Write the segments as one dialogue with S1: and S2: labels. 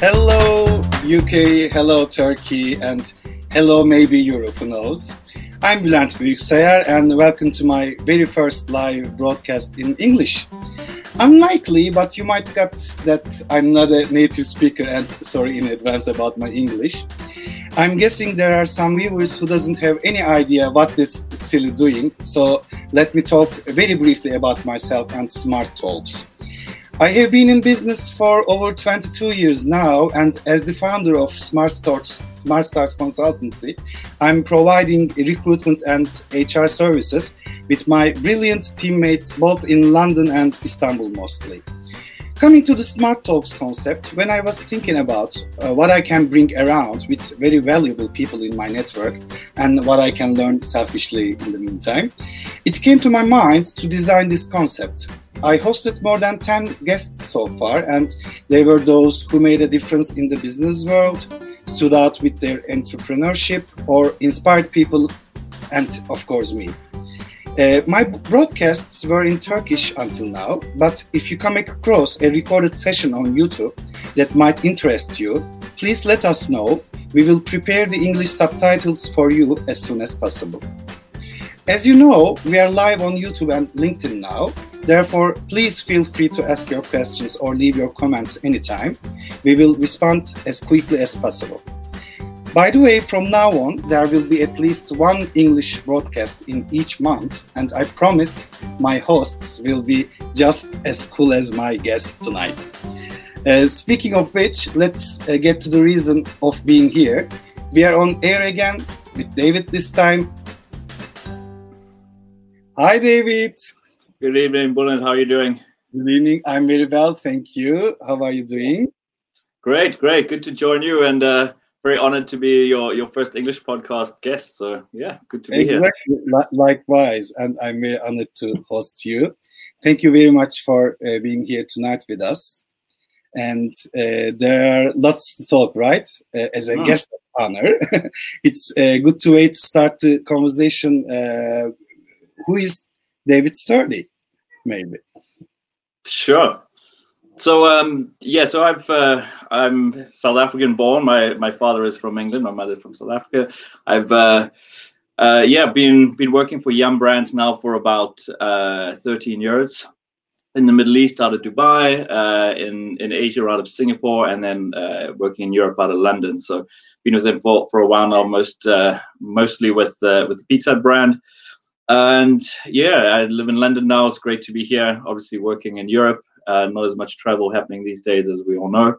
S1: Hello, UK, hello, Turkey, and hello, maybe Europe, who knows? I'm Bülent Büyükseyer, and welcome to my very first live broadcast in English. Unlikely, but you might get that I'm not a native speaker, and sorry in advance about my English. I'm guessing there are some viewers who doesn't have any idea what this silly doing, so let me talk very briefly about myself and Smart Talks. I have been in business for over 22 years now, and as the founder of Smart Stars, Smart Stars Consultancy, I'm providing recruitment and HR services with my brilliant teammates both in London and Istanbul mostly. Coming to the Smart Talks concept, when I was thinking about uh, what I can bring around with very valuable people in my network and what I can learn selfishly in the meantime, it came to my mind to design this concept I hosted more than 10 guests so far, and they were those who made a difference in the business world, stood out with their entrepreneurship, or inspired people, and of course, me. Uh, my broadcasts were in Turkish until now, but if you come across a recorded session on YouTube that might interest you, please let us know. We will prepare the English subtitles for you as soon as possible. As you know, we are live on YouTube and LinkedIn now, Therefore, please feel free to ask your questions or leave your comments anytime. We will respond as quickly as possible. By the way, from now on, there will be at least one English broadcast in each month, and I promise my hosts will be just as cool as my guest tonight. Uh, speaking of which, let's uh, get to the reason of being here. We are on air again with David this time. Hi, David.
S2: Good evening, Bullen. How are you doing?
S1: Good evening. I'm very well, thank you. How are you doing?
S2: Great, great. Good to join you, and uh, very honored to be your your first English podcast guest. So yeah, good to be exactly.
S1: here. Likewise, and I'm very honored to host you. Thank you very much for uh, being here tonight with us. And uh, there are lots to talk, right? Uh, as a oh. guest of honor, it's a good to wait to start the conversation. Uh, who is David Sturdy? maybe.
S2: Sure. So um, yeah, so I've uh, I'm South African born. My my father is from England. My mother from South Africa. I've uh, uh, yeah been been working for Yum Brands now for about uh, 13 years in the Middle East out of Dubai, uh, in in Asia out of Singapore, and then uh, working in Europe out of London. So been with them for, for a while now, most mostly with with the Pizza brand. And yeah, I live in London now. It's great to be here. Obviously, working in Europe, uh, not as much travel happening these days as we all know.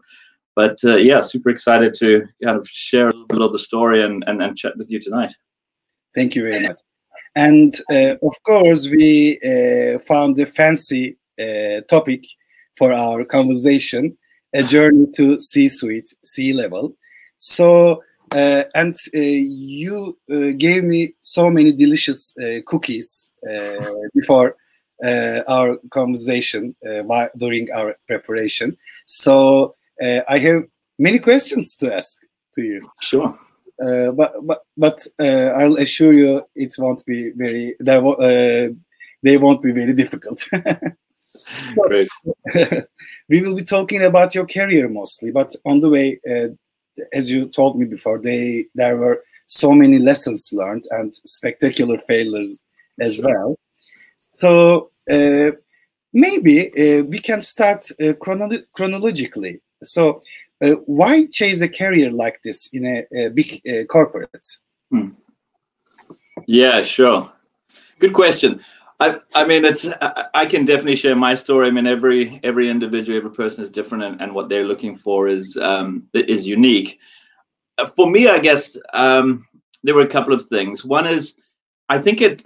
S2: But uh, yeah, super excited to kind of share a little bit of the story and, and, and chat with you tonight.
S1: Thank you very much. And uh, of course, we uh, found a fancy uh, topic for our conversation a journey to C suite, C level. So uh, and uh, you gave me so many delicious cookies before our conversation during our preparation. So I have many questions to ask to you.
S2: Sure.
S1: but but but I'll assure you it won't be very they won't be very difficult.
S2: so, Great.
S1: we will be talking about your career mostly, but on the way, as you told me before, they there were so many lessons learned and spectacular failures as sure. well. So uh, maybe uh, we can start uh, chrono- chronologically. So uh, why chase a career like this in a, a big uh, corporate? Hmm.
S2: Yeah, sure. Good question. I, I mean, it's. I, can definitely share my story. I mean, every every individual, every person is different, and, and what they're looking for is um, is unique. Uh, for me, I guess um, there were a couple of things. One is, I think it.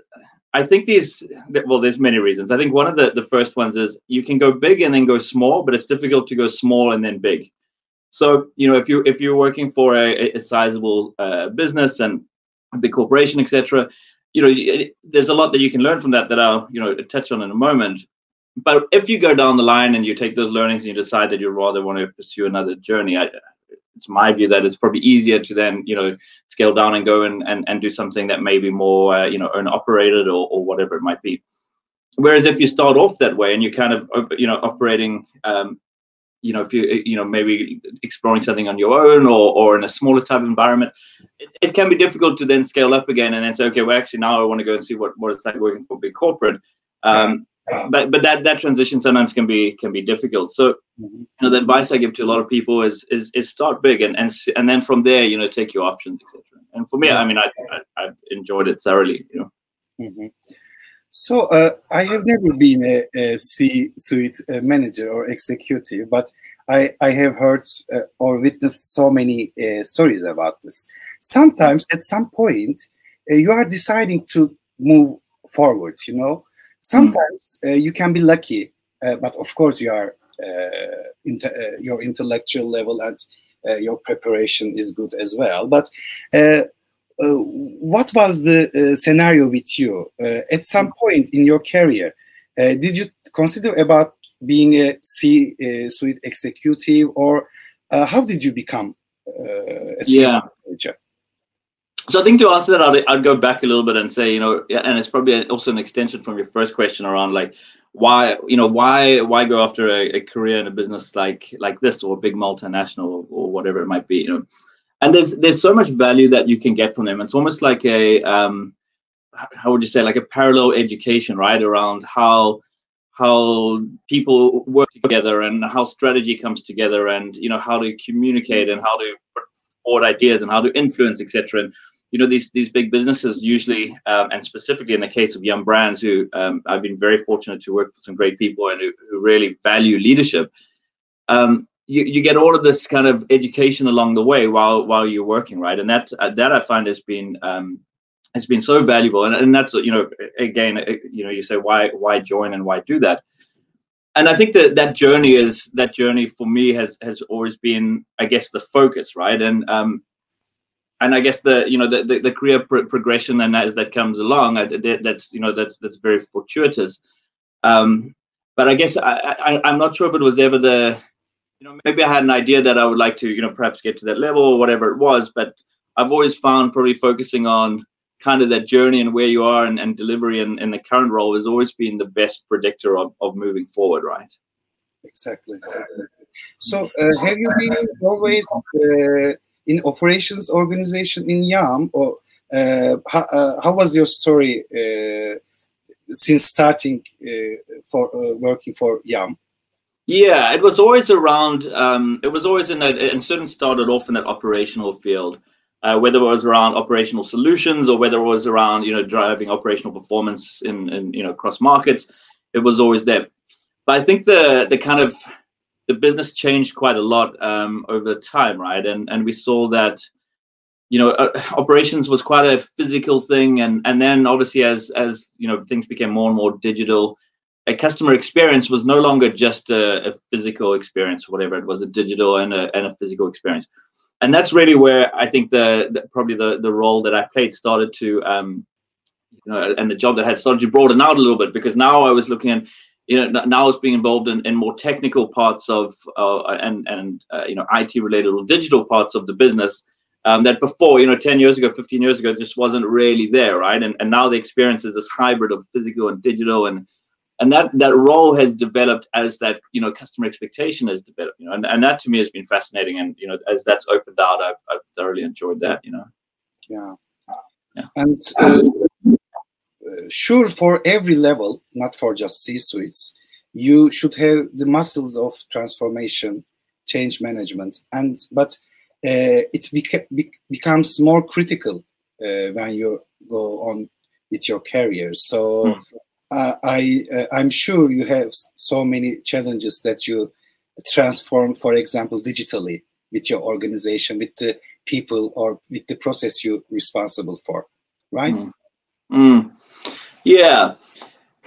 S2: I think these. Well, there's many reasons. I think one of the the first ones is you can go big and then go small, but it's difficult to go small and then big. So you know, if you if you're working for a, a sizable uh, business and a big corporation, etc you know, there's a lot that you can learn from that that I'll, you know, touch on in a moment. But if you go down the line and you take those learnings and you decide that you rather want to pursue another journey, I, it's my view that it's probably easier to then, you know, scale down and go and, and, and do something that may be more, uh, you know, own operated or, or whatever it might be. Whereas if you start off that way and you're kind of, you know, operating, um, you know if you you know maybe exploring something on your own or or in a smaller type environment it, it, can be difficult to then scale up again and then say okay well actually now i want to go and see what what it's like working for a big corporate um, but but that that transition sometimes can be can be difficult so mm-hmm. you know the advice i give to a lot of people is is, is start big and, and and then from there you know take your options etc and for me i mean i, I have enjoyed it thoroughly you know mm-hmm.
S1: So uh, I have never been a, a C-suite uh, manager or executive, but I, I have heard uh, or witnessed so many uh, stories about this. Sometimes, at some point, uh, you are deciding to move forward. You know, Hmm. sometimes mm. you can be lucky, uh, but of course, you are uh, inter- your intellectual level and your preparation is good as well. But uh, what was the uh, scenario with you uh, at some point in your career? did you consider about being a C-suite executive, or how did you become a
S2: yeah. manager? So I think to answer that, I'd, I'd, go back a little bit and say, you know, and it's probably also an extension from your first question around like why, you know, why why go after a, a career in a business like like this or a big multinational or, or, whatever it might be, you know and there's there's so much value that you can get from them. It's almost like a um, how would you say like a parallel education, right? Around how how people work together and how strategy comes together, and you know how to communicate and how to put forward ideas and how to influence, etc. And you know these these big businesses usually, um, and specifically in the case of Yum Brands, who um, I've been very fortunate to work for some great people and who, who really value leadership. Um, you, you get all of this kind of education along the way while while you're working right? And that uh, that i find has been um, has been so valuable. And, and that's you know again uh, you know you say why why join and why do that? And i think that that journey is that journey for me has has always been i guess the focus right? And um and i guess the you know the the, the career progression and as that comes along I, that's you know that's that's very fortuitous. Um but i guess I, I i'm not sure if it was ever the you know maybe i had an idea that i would like to you know perhaps get to that level or whatever it was but i've always found probably focusing on kind of that journey and where you are and, and delivery and, and the current role has always been the best predictor of, of moving forward right?
S1: Exactly. So uh, have you been always uh, in operations organization in Yum, or uh, how, uh, how, was your story uh, since starting uh, for working for Yum?
S2: yeah, it was always around. Um, it was always in that, and certain started off in that operational field, uh, whether it was around operational solutions or whether it was around you know driving operational performance in, in you know across markets. It was always there. But I think the the kind of the business changed quite a lot um, over time, right? And and we saw that you know uh, operations was quite a physical thing, and and then obviously as as you know things became more and more digital a customer experience was no longer just a, a physical experience or whatever it was a digital and a, and a physical experience and that's really where i think the, the, probably the the role that i played started to um you know and the job that I had started to broaden out a little bit because now i was looking at you know now I was being involved in, in more technical parts of uh, and and uh, you know IT related or digital parts of the business um, that before you know 10 years ago 15 years ago just wasn't really there right? And and now the experience is this hybrid of physical and digital and and that that role has developed as that you know customer expectation has developed you know and, and that to me has been fascinating and you know as that's opened out i've, I've thoroughly enjoyed that you know.
S1: Yeah, yeah. and uh, sure for every level not for just c suites you should have the muscles of transformation change management and but uh, it beca- be- becomes more critical uh, when you go on with your career so mm uh, I uh, I'm sure you have so many challenges that you transform, for example, digitally with your organization, with the people, or with the process you're responsible for, right? Mm.
S2: Mm. Yeah,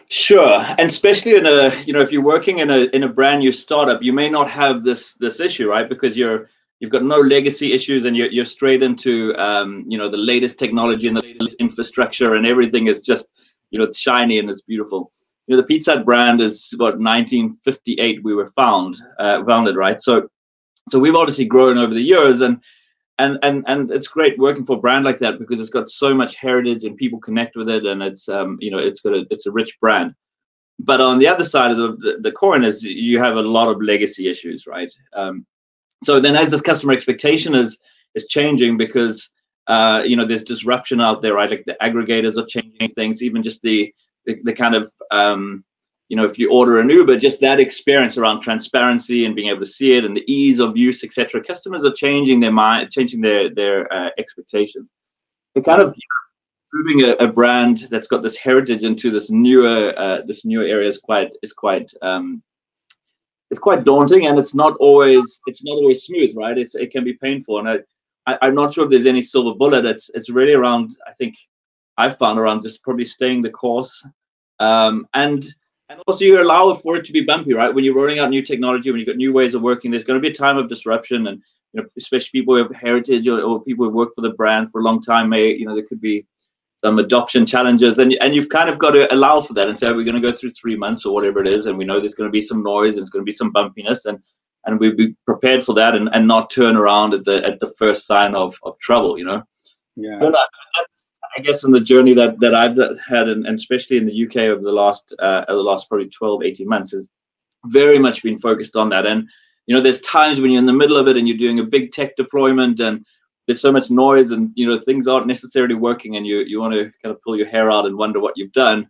S2: sure. And especially in a you know if you're working in a in a brand new startup, you may not have this this issue, right? Because you're you've got no legacy issues and you're, you're straight into um, you know the latest technology and the latest infrastructure and everything is just you know, it's shiny and it's beautiful. You know, the Pizza Hut brand is about 1958 we were found uh, founded, right? So, so we've obviously grown over the years, and and and and it's great working for a brand like that because it's got so much heritage and people connect with it, and it's um you know it's got a it's a rich brand. but on the other side of the, the, coin is you have a lot of legacy issues, right? Um, so then as this customer expectation is is changing because uh, you know there's disruption out there, right? Like the aggregators are changing things, even just the the, the kind of um, you know if you order an Uber, just that experience around transparency and being able to see it and the ease of use, etc. Customers are changing their mind, changing their their uh, expectations. It kind of moving a, a, brand that's got this heritage into this newer uh, this newer area is quite is quite um, it's quite daunting and it's not always it's not always smooth right it's it can be painful and I, I am not sure if there's any silver bullet it's it's really around I think I've found around just probably staying the course um, and and also you allow for it to be bumpy right? When you're rolling out new technology when you've got new ways of working there's going to be a time of disruption and you know especially people who have heritage or, or people who work for the brand for a long time may you know there could be some adoption challenges. And, and you've kind of got to allow for that and say we're going to go through three months or whatever it is? And we know there's going to be some noise and it's going to be some bumpiness and and we be prepared for that and, and not turn around at the at the first sign of, of trouble you know?
S1: Yeah. But uh,
S2: I guess in the journey that that I've had and, and especially in the UK over the last uh, the last probably 12 18 months has very much been focused on that. And you know there's times when you're in the middle of it and you're doing a big tech deployment and there's so much noise and you know things aren't necessarily working and you you want to kind of pull your hair out and wonder what you've done.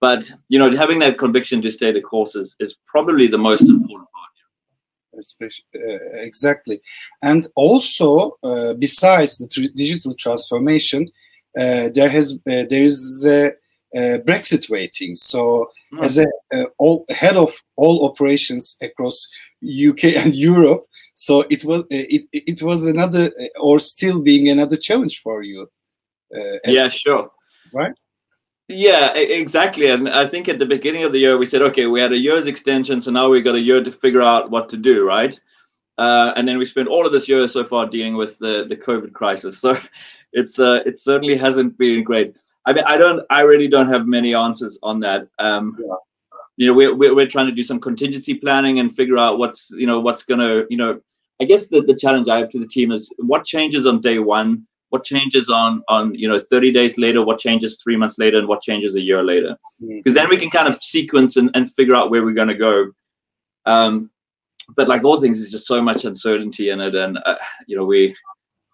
S2: But you know having that conviction to stay the course is, is probably the most important part.
S1: Especially uh, exactly. And also uh, besides the tr- digital transformation there has uh, there is a, brexit waiting. So mm. as a all, head of all operations across uk and europe so it was uh, it, it was another uh, or still being another challenge for you
S2: uh, yeah sure.
S1: Right?
S2: Yeah exactly. And i think at the beginning of the year we said okay we had a year's extension so now we got a year to figure out what to do right? Uh, and then we spent all of this year so far dealing with the the covid crisis. So it's uh it certainly hasn't been great. I mean i don't i really don't have many answers on that. Um yeah. you know we're, we're, we're trying to do some contingency planning and figure out what's you know what's going to you know i guess the, the challenge i have to the team is what changes on day one what changes on on you know 30 days later what changes three months later and what changes a year later. Because mm-hmm. then we can kind of sequence and, and figure out where we're going to go. Um but like all things there's just so much uncertainty in it and uh, you know we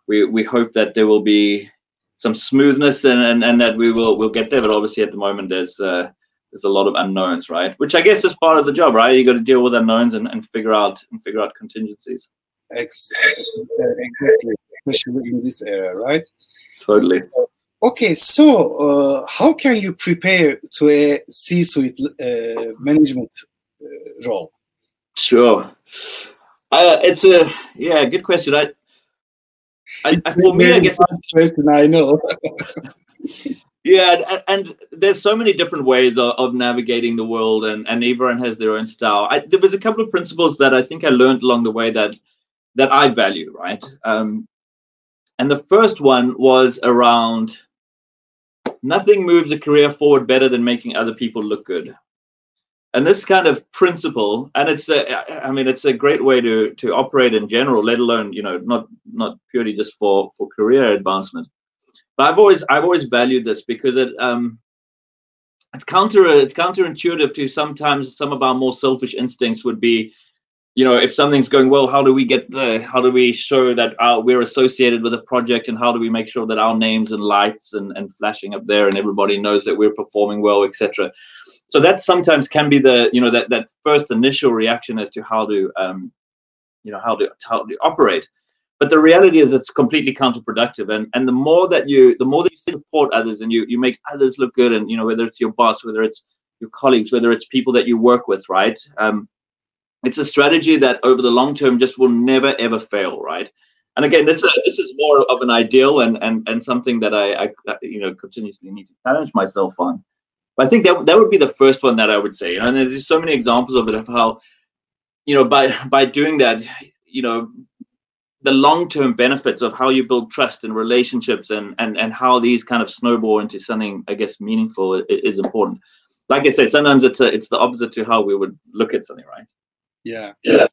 S2: we we hope that there will be some smoothness and, and and that we will we'll get there but obviously at the moment there's uh there's a lot of unknowns, right? Which I guess is part of the job, right? You got to deal with unknowns and, and figure out and figure out contingencies.
S1: Exactly, especially in this area, right?
S2: Totally.
S1: Okay, so uh, how can you prepare to a C-suite uh, management uh, role?
S2: Sure. Uh, it's a yeah, good question. I, I, I for me, I guess
S1: question. I know.
S2: yeah and, and, there's so many different ways of, of, navigating the world and, and everyone has their own style I, there was a couple of principles that i think i learned along the way that that i value right um, and the first one was around nothing moves a career forward better than making other people look good and this kind of principle and it's a i mean it's a great way to to operate in general let alone you know not not purely just for for career advancement. But I've always I've always valued this because it um it's counter it's counterintuitive to sometimes some of our more selfish instincts would be you know if something's going well how do we get the how do we show that our, we're associated with a project and how do we make sure that our names and lights and, and flashing up there and everybody knows that we're performing well etc so that sometimes can be the you know that that first initial reaction as to how to um you know how to how to operate. But the reality is it's completely counterproductive. And and the more that you the more that you support others and you you make others look good and you know whether it's your boss whether it's your colleagues whether it's people that you work with right? Um, it's a strategy that over the long term just will never ever fail right? And again this is this is more of an ideal and and and something that i i you know continuously need to challenge myself on but i think that that would be the first one that i would say and there's so many examples of it of how you know by by doing that you know the long-term benefits of how you build trust and relationships and and and how these kind of snowball into something i guess meaningful is, is important. Like i say sometimes it's a, it's the opposite to how we would look at something right?
S1: Yeah. Yeah.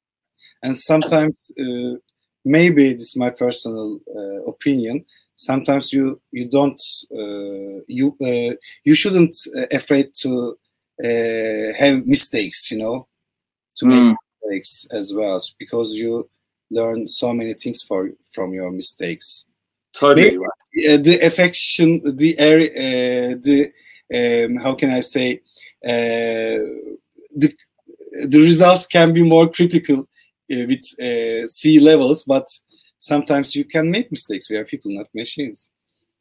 S1: And sometimes uh, maybe this is my personal uh, opinion sometimes you you don't uh, you uh, you shouldn't uh, afraid to uh, have mistakes, you know, to make mm. mistakes as well, because you learn so many things for from your mistakes.
S2: Totally right.
S1: Uh, the affection, the area, uh, the um, how can I say, uh, the the results can be more critical uh, with uh, C levels, but sometimes you can make mistakes. We are people, not machines.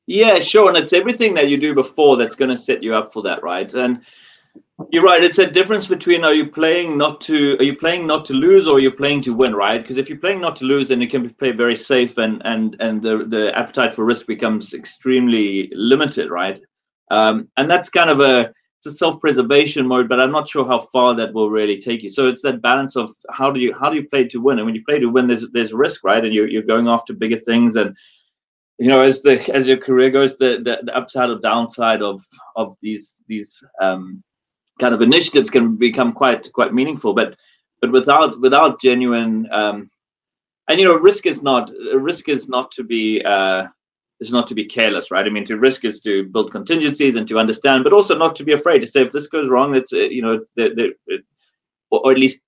S2: Yeah, sure. And it's everything that you do before that's going to set you up for that, right? And you're right. It's a difference between are you playing not to are you playing not to lose or are you playing to win, right? Because if you're playing not to lose, then you can play very safe and and and the the appetite for risk becomes extremely limited, right? Um, and that's kind of a it's a self-preservation mode, but I'm not sure how far that will really take you. So it's that balance of how do you how do you play to win? And when you play to win, there's there's risk, right? And you're you're going after bigger things and you know as the as your career goes the, the, the upside or downside of of these these um kind of initiatives can become quite quite meaningful but but without without genuine um and you know risk is not risk is not to be uh is not to be careless right i mean to risk is to build contingencies and to understand but also not to be afraid to say if this goes wrong it's uh, you know the, the, or, or at least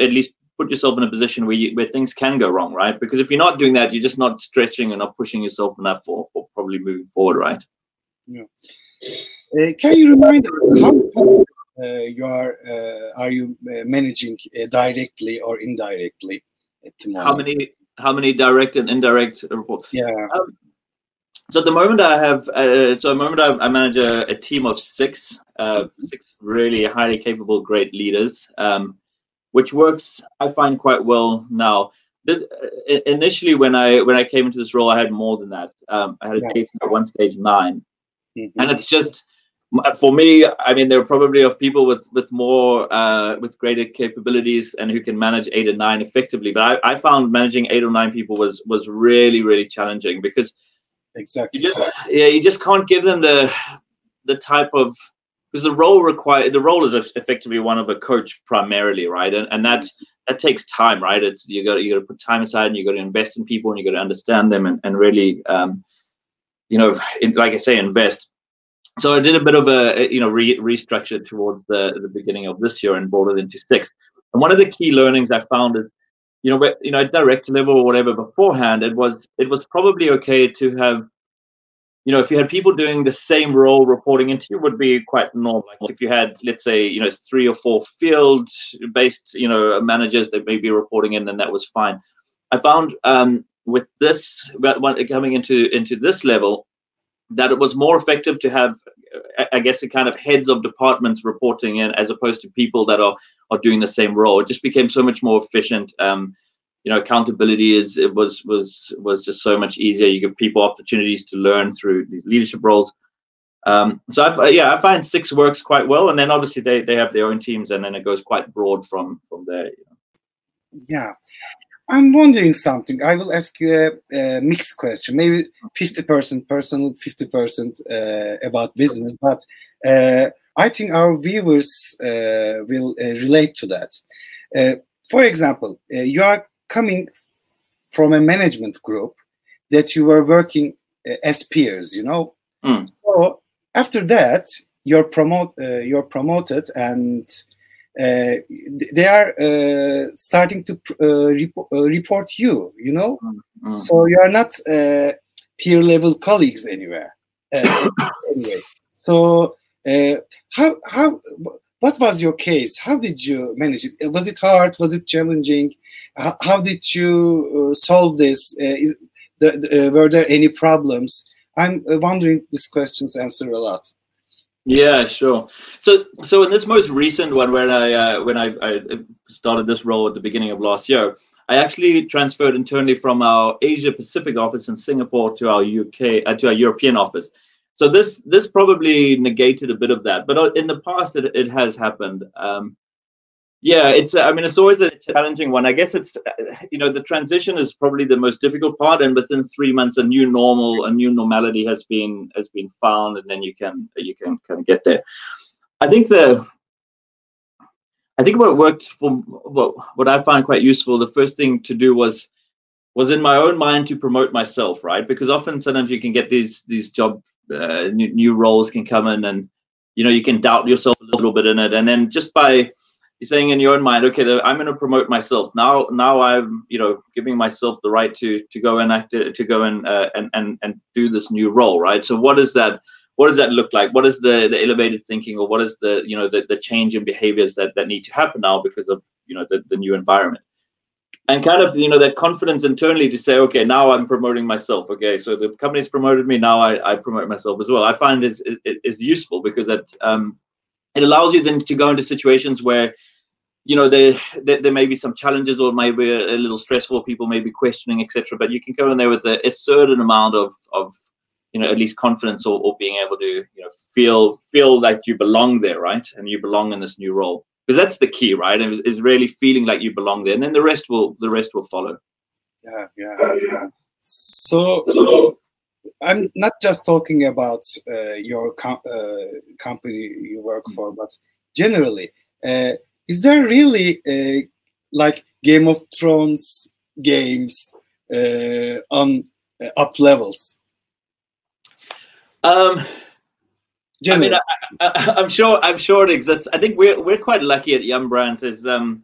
S2: at least put yourself in a position where you, where things can go wrong, right? Because if you're not doing that, you're just not stretching and not pushing yourself enough for, for probably moving forward, right?
S1: Yeah. Uh, can you remind us how uh, you are uh, are you uh, managing uh, directly or indirectly
S2: at the moment? How many how many direct and indirect reports?
S1: Yeah. Um,
S2: so at the moment I have uh, so at the moment I, I manage a, a, team of six six really highly capable great leaders. Um, which works I find quite well now. initially, when I when I came into this role, I had more than that. Um, I had a yeah. at one stage 9 mm-hmm. and it's just for me. I mean, there are probably of people with with more uh, with greater capabilities and who can manage eight or nine effectively. But I, I found managing eight or nine people was was really really challenging because
S1: exactly
S2: you just yeah you just can't give them the the type of because the role require the role is effectively one of a coach primarily, right? And and that that takes time, right? It's you got you got to put time aside and you got to invest in people and you got to understand them and and really, um, you know, in, like I say, invest. So I did a bit of a you know re- restructure towards the the beginning of this year and brought it into six. And one of the key learnings I found is, you know, you know, direct level or whatever beforehand, it was it was probably okay to have you know, if you had people doing the same role reporting into you, would be quite normal. Like if you had, let's say, you know, three or four field-based, you know, managers that may be reporting in, then that was fine. I found um, with this coming into into this level that it was more effective to have, I guess, a kind of heads of departments reporting in as opposed to people that are are doing the same role. It just became so much more efficient. Um, you know accountability is it was was was just so much easier you give people opportunities to learn through these leadership roles um, so I, yeah i find six works quite well and then obviously they, they have their own teams and then it goes quite broad from from there you know.
S1: yeah i'm wondering something i will ask you a, a mixed question maybe 50% personal 50% uh, about business but uh, i think our viewers uh, will uh, relate to that uh, for example, uh, you are coming from a management group that you were working uh, as peers, you know. Mm. So after that, you're promote uh, you're promoted and they are uh, starting to uh, rep- uh, report you, you know. Mm. So you are not peer level colleagues anywhere. anyway, so how how what was your case? How did you manage it? Was it hard? Was it challenging? How, how did you uh, solve this? Uh, is, the, the, uh, were there any problems? I'm uh, wondering these questions answer a lot.
S2: Yeah, sure. So, so in this most recent one, when I uh, when I, I, started this role at the beginning of last year, I actually transferred internally from our Asia Pacific office in Singapore to our UK uh, to our European office. So this this probably negated a bit of that, but uh, in the past it, it has happened. Um, yeah, it's I mean it's always a challenging one. I guess it's you know the transition is probably the most difficult part, and within three months a new normal, a new normality has been has been found, and then you can you can kind of get there. I think the I think what worked for what what I find quite useful. The first thing to do was was in my own mind to promote myself, right? Because often sometimes you can get these these job uh, new, new, roles can come in and you know you can doubt yourself a little bit in it and then just by you're saying in your own mind okay i'm going to promote myself. Now now i'm you know giving myself the right to to go and act to go and uh, and and and do this new role right? So what is that what does that look like? What is the the elevated thinking or what is the you know the, the change in behaviors that that need to happen now because of you know the, the new environment? And kind of you know that confidence internally to say okay now i'm promoting myself okay? So the company's promoted me now i, I promote myself as well. I find is is, is useful because that um, it allows you then to go into situations where you know there, there, there may be some challenges or maybe a, a little stressful people may be questioning etc but you can go in there with a, a, certain amount of of you know at least confidence or, or being able to you know feel feel like you belong there right and you belong in this new role because that's the key, right? And is really feeling like you belong there, and then the rest will the rest will follow.
S1: Yeah, yeah. So, so I'm not just talking about uh, your com- uh, company you work for, but generally, uh, is there really like Game of Thrones games uh, on uh, up levels?
S2: Um Generally. I mean, I, am sure. I'm sure it exists. I think we're we're quite lucky at Yum Brands. Is um,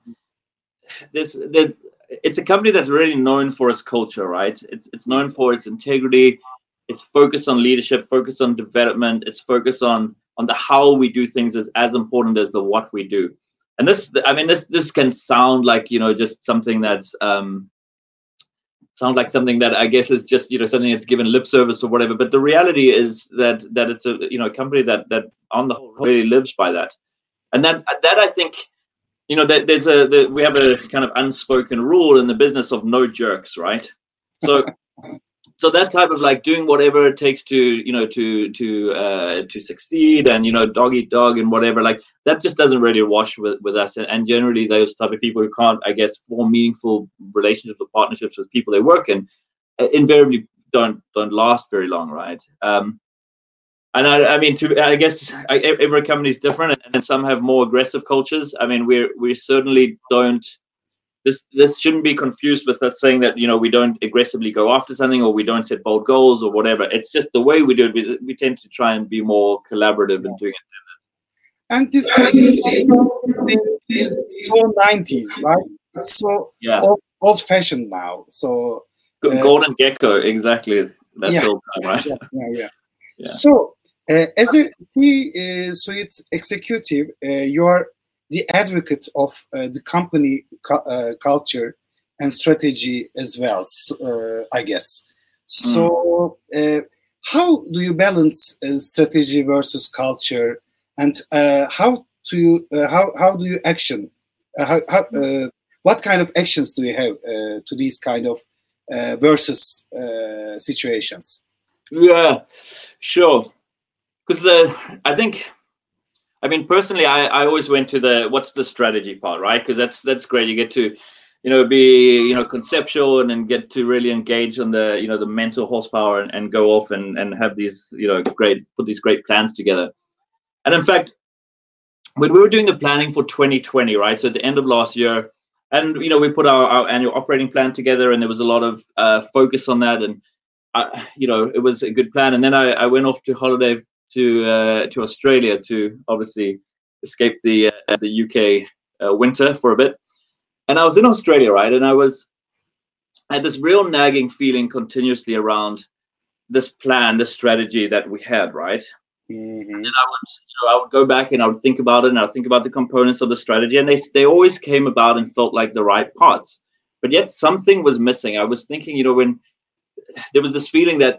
S2: this the it's a company that's really known for its culture, right? It's it's known for its integrity. It's focused on leadership, focused on development. It's focused on on the how we do things is as important as the what we do. And this, I mean, this this can sound like you know just something that's um, sound like something that I guess is just you know something that's given lip service or whatever. But the reality is that that it's a you know a company that that on the whole really lives by that, and that that I think you know that there's a the, we have a kind of unspoken rule in the business of no jerks, right? So so that type of like doing whatever it takes to you know to to uh, to succeed and you know dog eat dog and whatever like that just doesn't really wash with, with us and, and generally those type of people who can't i guess form meaningful relationships or partnerships with people they work in uh, invariably don't don't last very long right um, and I, I mean, to I guess I, every company is different, and some have more aggressive cultures. I mean, we we certainly don't this this shouldn't be confused with us saying that you know we don't aggressively go after something or we don't set bold goals or whatever. It's just the way we do it. We, we tend to try and be more collaborative in doing it.
S1: And this is so nineties, right? It's so
S2: yeah.
S1: old, old fashioned now. So
S2: uh, Gordon Gekko, exactly. That's yeah, time, right?
S1: Yeah, yeah, yeah. yeah. So uh, as a C-suite uh, executive, uh, you are the advocate of uh, the company cu- uh, culture and strategy as well, uh, I guess. So, mm. how do you balance uh, strategy versus culture, and uh, how do you how how do you action? how, how what kind of actions do you have to these kind of versus situations?
S2: Yeah, sure. Because the I think I mean, personally, I, I always went to the what's the strategy part, right? Because that's that's great. You get to, you know, be you know conceptual and then get to really engage on the you know the mental horsepower and, and go off and and have these you know great put these great plans together. And in fact, when we were doing the planning for 2020, right? So at the end of last year, and you know we put our, our annual operating plan together, and there was a lot of uh, focus on that, and uh, you know it was a good plan. And then I, I went off to holiday to uh, to Australia to obviously escape the uh, the UK uh, winter for a bit. And I was in Australia, right? And I was I had this real nagging feeling continuously around this plan, this strategy that we had, right? Mm-hmm. And I would, you know, I would go back and I would think about it, and I would think about the components of the strategy, and they they always came about and felt like the right parts, but yet something was missing. I was thinking, you know, when there was this feeling that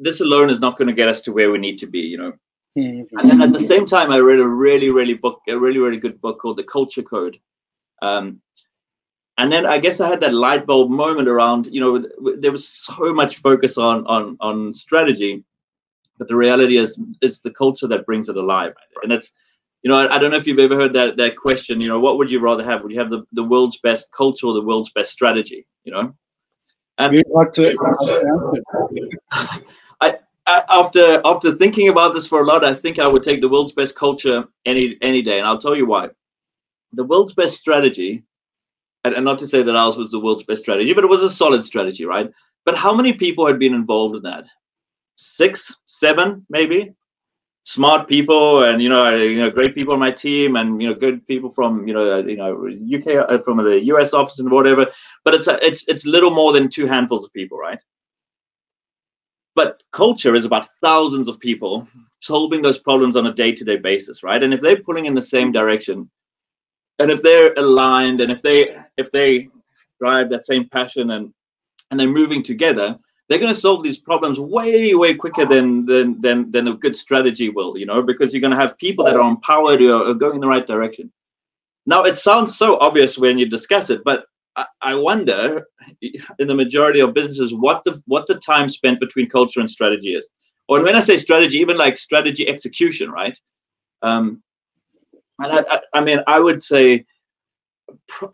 S2: this alone is not going to get us to where we need to be, you know. Mm-hmm. And then at the same time, I read a really, really book, a really, really good book called The Culture Code. Um, and then I guess I had that light bulb moment around, you know, there was so much focus on on on strategy, but the reality is it's the culture that brings it alive. And it's, you know, I, I, don't know if you've ever heard that that question. You know, what would you rather have? Would you have the, the world's best culture or the world's best strategy? You know,
S1: and to,
S2: I, after after thinking about this for a lot, I think I would take the world's best culture any any day, and I'll tell you why. The world's best strategy, and, and not to say that ours was the world's best strategy, but it was a solid strategy, right? But how many people had been involved in that? Six, seven, maybe. smart people and you know you know great people on my team and you know good people from you know you know UK uh, from the US office and whatever but it's a, it's it's little more than two handfuls of people right but culture is about thousands of people solving those problems on a day-to-day basis right? And if they're pulling in the same direction and if they're aligned and if they if they drive that same passion and and they're moving together they're going to solve these problems way way quicker than than than, than a good strategy will you know because you're going to have people that are empowered or are going in the right direction. Now it sounds so obvious when you discuss it but I, wonder in the majority of businesses what the what the time spent between culture and strategy is or when i say strategy even like strategy execution right um and i i, mean i would say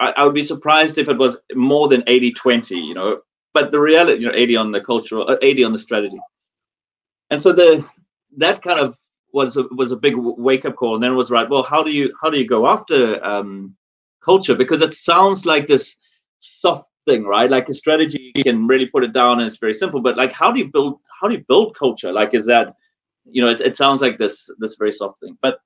S2: I, would be surprised if it was more than 80 20 you know but the reality, you know, 80 on the cultural, uh, 80 on the strategy. And so the that kind of was a, was a big wake up call. And then was right. Well, how do you how do you go after um, culture? Because it sounds like this soft thing, right? Like a strategy, you can really put it down, and it's very simple. But like, how do you build how do you build culture? Like, is that you know, it, it sounds like this this very soft thing, but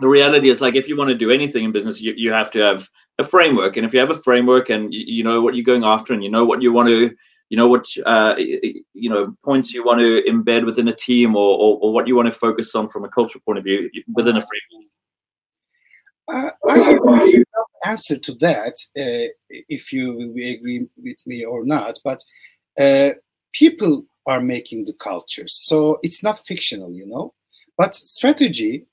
S2: the reality is like if you want to do anything in business you, you have to have a framework and if you have a framework and you, you know what you're going after and you know what you want to you know what uh, you know points you want to embed within a team or, or, or, what you want to focus on from a cultural point of view within a framework
S1: uh, I have no answer to that, uh, if you will be agree with me or not. But uh, people are making the cultures, so it's not fictional, you know. But strategy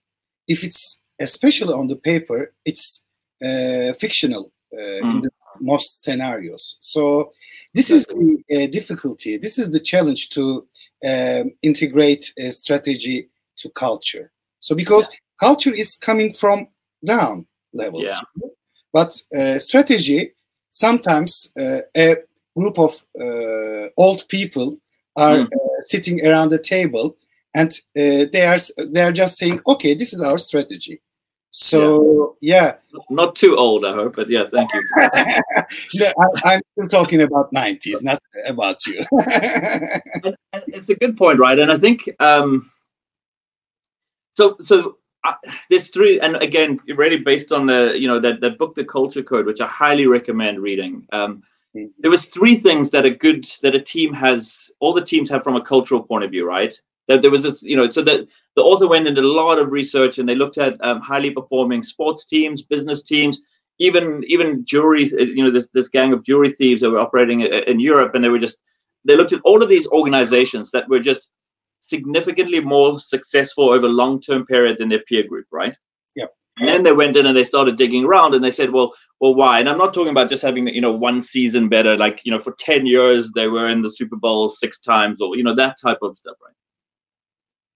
S1: if it's especially on the paper, it's uh, fictional uh, mm. in the most scenarios. So this is the uh, difficulty. This is the challenge to um, integrate strategy to culture. So because yeah. culture is coming from down levels, yeah. but uh, strategy sometimes uh, a group of uh, old people are mm. sitting around a table and uh, they are they are just saying, okay, this is our strategy. So yeah,
S2: yeah. not too old, I hope, but yeah, thank you.
S1: no, I, am still talking about nineties, not about you.
S2: and, and it's a good point, right? And I think um, so. So uh, there's three, and again, really based on the you know that that book, The Culture Code, which I highly recommend reading. Um, mm-hmm. there was three things that a good that a team has all the teams have from a cultural point of view right that there was this, you know, so that the author went into a lot of research and they looked at um, highly performing sports teams, business teams, even even jewelry. Uh, you know, this this gang of jewelry thieves that were operating in Europe, and they were just they looked at all of these organizations that were just significantly more successful over a long term period than their peer group, right?
S1: Yep.
S2: And then they went in and they started digging around and they said, well, well, why? And I'm not talking about just having you know one season better, like you know for ten years they were in the Super Bowl six times, or you know that type of stuff, right?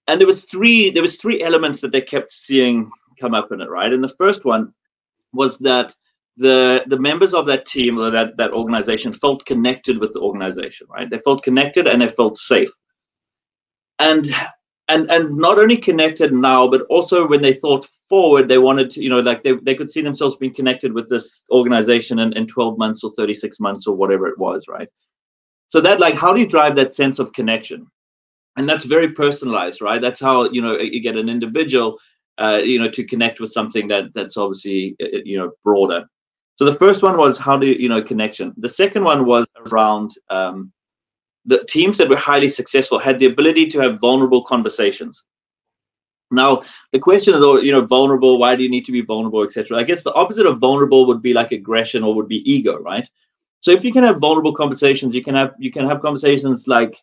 S2: and there was three there was three elements that they kept seeing come up in it right and the first one was that the the members of that team or that that organization felt connected with the organization right they felt connected and they felt safe and and and not only connected now but also when they thought forward they wanted to you know like they, they could see themselves being connected with this organization in, in 12 months or 36 months or whatever it was right? So that like how do you drive that sense of connection? And that's very personalized right? That's how you know you get an individual uh, you know to connect with something that that's obviously uh, uh, you know broader. So the first one was how do you, you know connection? The second one was around um, the teams that were highly successful had the ability to have vulnerable conversations. Now the question is oh, you know vulnerable why do you need to be vulnerable etc i guess the opposite of vulnerable would be like aggression or would be ego right? So if you can have vulnerable conversations you can have you can have conversations like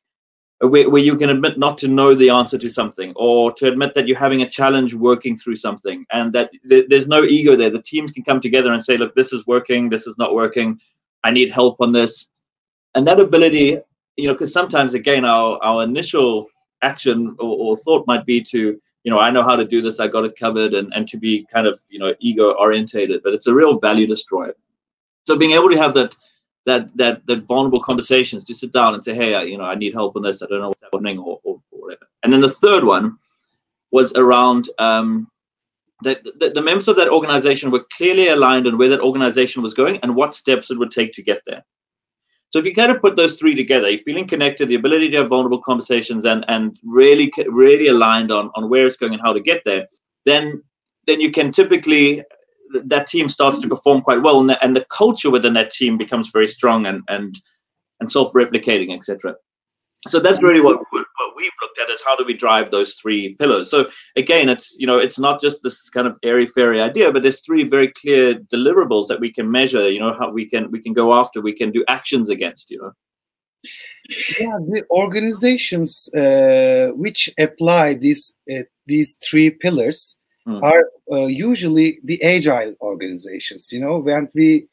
S2: where, where you can admit not to know the answer to something or to admit that you're having a challenge working through something and that th- there's no ego there. The teams can come together and say look this is working. This is not working. I need help on this. And that ability you know because sometimes again our our initial action or, or, thought might be to you know i know how to do this i got it covered and and to be kind of you know ego orientated but it's a real value destroyer so being able to have that that that that vulnerable conversations to sit down and say, hey, I, you know, I need help on this. I don't know what's happening or, or, or whatever. And then the third one was around um, that the, the, members of that organization were clearly aligned on where that organization was going and what steps it would take to get there. So if you kind of put those three together, you're feeling connected, the ability to have vulnerable conversations, and and really really aligned on on where it's going and how to get there, then then you can typically that team starts to perform quite well, and the, and the culture within that team becomes very strong and and and self-replicating, etc. So that's really what what we've looked at is how do we drive those three pillars. So again, it's you know it's not just this kind of airy fairy idea, but there's three very clear deliverables that we can measure. You know how we can we can go after, we can do actions against. You know.
S1: Yeah, the organizations uh, which apply these uh, these three pillars mm. are uh, usually the agile organizations. You know, when we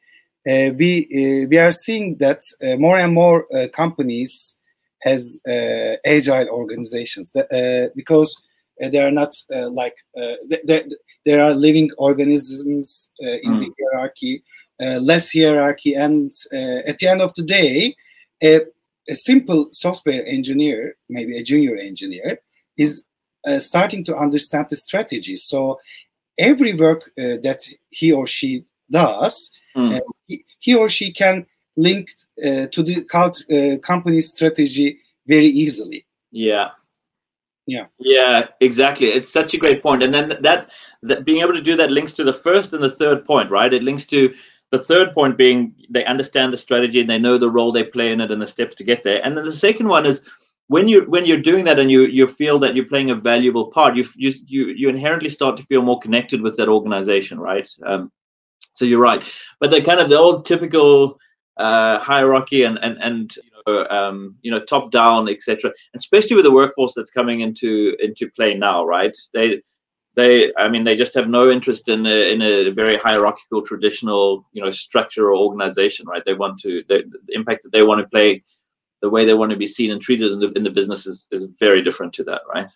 S1: uh, we uh, we are seeing that uh, more and more companies has agile organizations that, because they are not like there are living organisms in mm. the hierarchy, less hierarchy, and at the end of the day, a, a simple software engineer, maybe a junior engineer, is uh, starting to understand the strategy. So every work uh, that he or she does, mm. uh, he, he, or she can link uh, to the cult, uh, company strategy very easily.
S2: Yeah.
S1: Yeah.
S2: Yeah, exactly. It's such a great point. And then that, that being able to do that links to the first and the third point, right? It links to the third point being they understand the strategy and they know the role they play in it and the steps to get there. And then the second one is when you when you're doing that and you you feel that you're playing a valuable part, you you you, you inherently start to feel more connected with that organization, right? Um, so you're right, but the kind of the old typical uh, hierarchy and and and you know, um, you know top down, etc. Especially with the workforce that's coming into into play now, right? They they I mean they just have no interest in a, in a very hierarchical traditional you know structure or organization, right? They want to they, the impact that they want to play the way they want to be seen and treated in the, in the business is, is very different to that, right?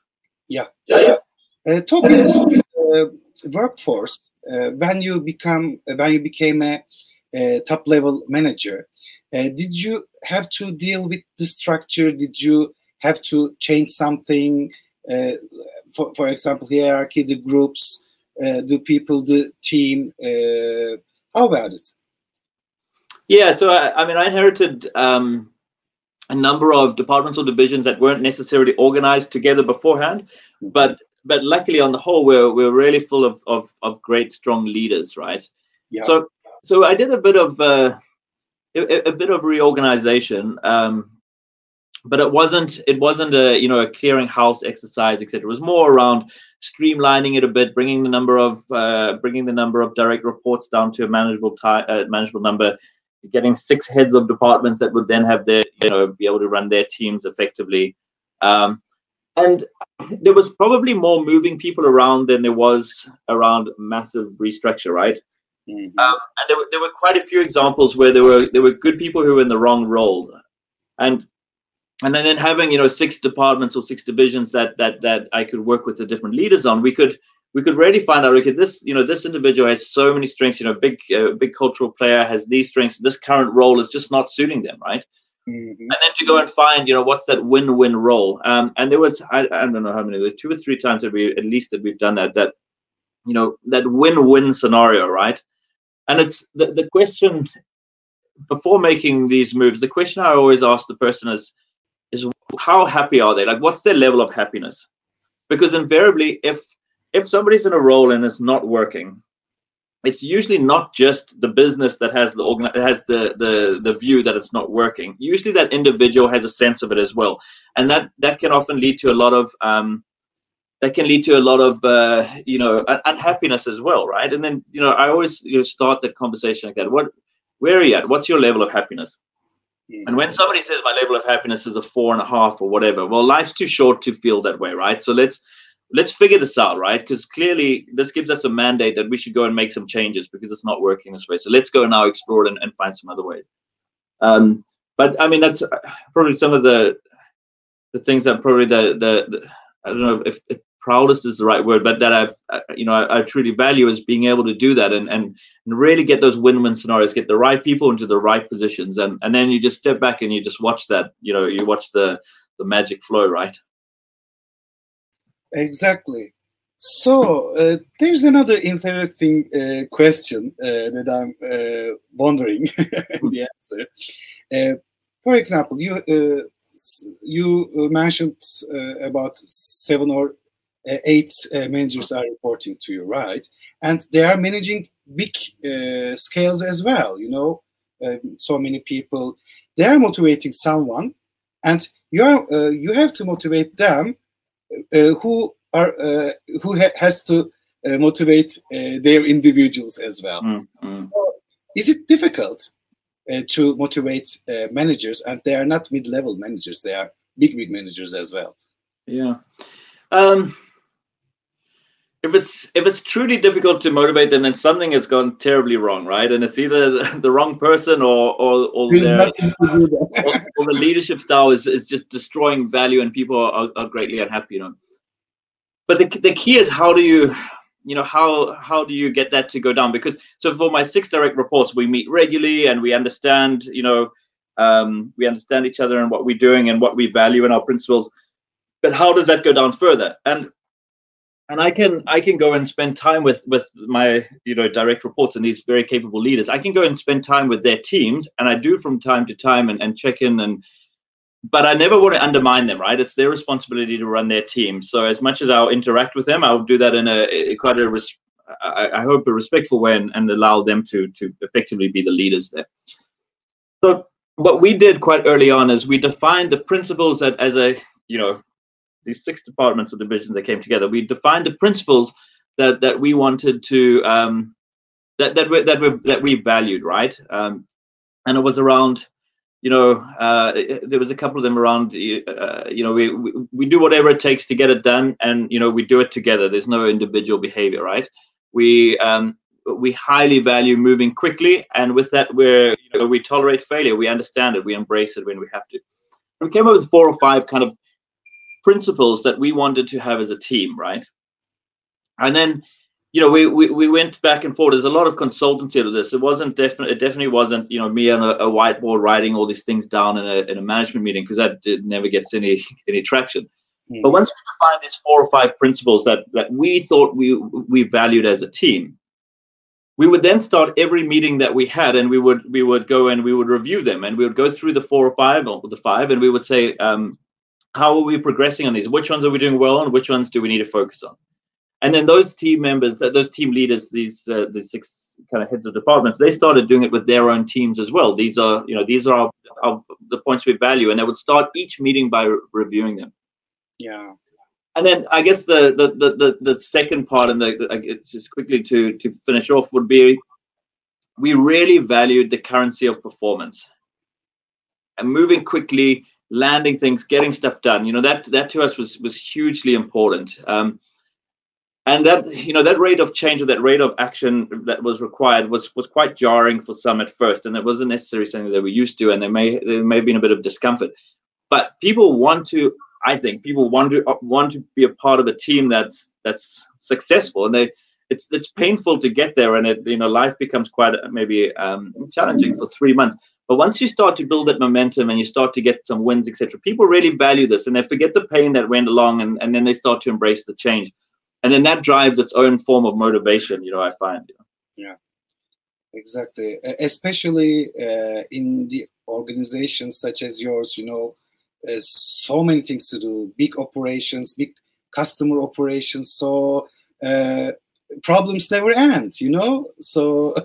S1: Yeah. Yeah. yeah. Uh, talking about uh, workforce, uh, when you become when you became a, a top level manager, uh, did you have to deal with the structure? Did you have to change something? Uh, for, for example, hierarchy, the groups, uh, the people, the team. how about it?
S2: Yeah, so I, I mean, I inherited um, a number of departments or divisions that weren't necessarily organized together beforehand, but but luckily on the whole we're we're really full of of, of great strong leaders, right? Yeah. So so I did a bit of uh, a, a bit of reorganization, um, but it wasn't it wasn't a you know a clearing house exercise, etc. It was more around streamlining it a bit, bringing the number of uh, bringing the number of direct reports down to a manageable time, uh, manageable number, getting six heads of departments that would then have their, you know, be able to run their teams effectively. Um, and there was probably more moving people around than there was around massive restructure, right? Mm-hmm. Um, and there were, there were quite a few examples where there were there were good people who were in the wrong role, and and then having you know six departments or six divisions that that that I could work with the different leaders on, we could we could really find out okay this you know this individual has so many strengths you know big uh, big cultural player has these strengths this current role is just not suiting them right mm-hmm. and then to go and find you know what's that win-win role um, and there was I, I don't know how many there two or three times that we at least that we've done that that you know that win-win scenario right and it's the, the question before making these moves the question i always ask the person is is how happy are they? Like what's their level of happiness? Because invariably if if somebody's in a role and it's not working, it's usually not just the business that has the organ has the the the view that it's not working. Usually, that individual has a sense of it as well, and that that can often lead to a lot of um, that can lead to a lot of uh, you know unhappiness as well, right? And then you know I always you know, start that conversation like that. What where are you at? What's your level of happiness? Mm-hmm. And when somebody says my level of happiness is a four and a half or whatever, well, life's too short to feel that way, right? So let's let's figure this out, right? Because clearly this gives us a mandate that we should go and make some changes because it's not working this way. So let's go now explore it and, and find some other ways. Um, but I mean, that's uh, probably some of the the things that probably the the, the I don't know if, if, proudest is the right word, but that I've uh, you know I, I, truly value is being able to do that and, and and really get those win-win scenarios, get the right people into the right positions, and and then you just step back and you just watch that you know you watch the the magic flow, right?
S1: Exactly. So uh, there's another interesting uh, question uh, that I'm uh, wondering the answer. Uh, for example, you you mentioned about seven or uh, eight uh, managers are reporting to you, right? And they are managing big uh, scales as well. You know, um, so many people. They are motivating someone, and you are you have to motivate them who are who ha has to motivate their individuals as well. Mm -hmm. so is it difficult uh, to motivate uh, managers and they are not mid-level managers they are big big managers as well
S2: yeah um, if it's if it's truly difficult to motivate them then something has gone terribly wrong right? And it's either the, the wrong person or or, or, their, or, or, the leadership style is, is just destroying value and people are, are greatly unhappy you know? But the, the key is how do you you know how how do you get that to go down? Because so for my six direct reports we meet regularly and we understand you know um, we understand each other and what we're doing and what we value and our principles. But how does that go down further? And and i can i can go and spend time with with my you know direct reports and these very capable leaders i can go and spend time with their teams and i do from time to time and, and check in and but I never want to undermine them, right? It's their responsibility to run their team. So as much as I'll interact with them, I'll do that in a, quite a, res- I, I, hope, a respectful way and, and, allow them to to effectively be the leaders there. So what we did quite early on is we defined the principles that as a, you know, these six departments or divisions that came together, we defined the principles that that we wanted to um, that that we, that we that we valued, right? Um, and it was around you know, uh, there was a couple of them around. Uh, you know, we, we, we do whatever it takes to get it done, and you know, we do it together. There's no individual behavior, right? We um, we highly value moving quickly, and with that, we're you know, we tolerate failure. We understand it. We embrace it when we have to. We came up with four or five kind of principles that we wanted to have as a team, right? And then you know, we, we, we went back and forth. There's a lot of consultancy to this. It wasn't definitely, it definitely wasn't, you know, me on a, a, whiteboard writing all these things down in a, in a management meeting because that never gets any any traction. Mm. But once we defined these four or five principles that that we thought we we valued as a team, we would then start every meeting that we had, and we would we would go and we would review them, and we would go through the four or five or the five, and we would say, um, how are we progressing on these? Which ones are we doing well on? Which ones do we need to focus on? and then those team members those team leaders these uh, the six kind of heads of departments they started doing it with their own teams as well these are you know these are our, our the points we value and they would start each meeting by re- reviewing them
S1: yeah
S2: and then i guess the the the the, the second part and the, the just quickly to to finish off would be we really valued the currency of performance and moving quickly landing things getting stuff done you know that that to us was was hugely important. Um, and that you know that rate of change or that rate of action that was required was was quite jarring for some at first and it wasn't necessarily something that we used to and there may there may have been a bit of discomfort. But people want to i think people want to want to be a part of a team that's that's successful and they it's it's painful to get there and it you know life becomes quite maybe um, challenging for three months but once you start to build that momentum and you start to get some wins etc people really value this and they forget the pain that went along and, and then they start to embrace the change. And then that drives its own form of motivation you know i find you know?
S1: yeah. Exactly. Especially uh, in the organizations such as yours you know uh, so many things to do big operations big customer operations so uh, problems never end you know? So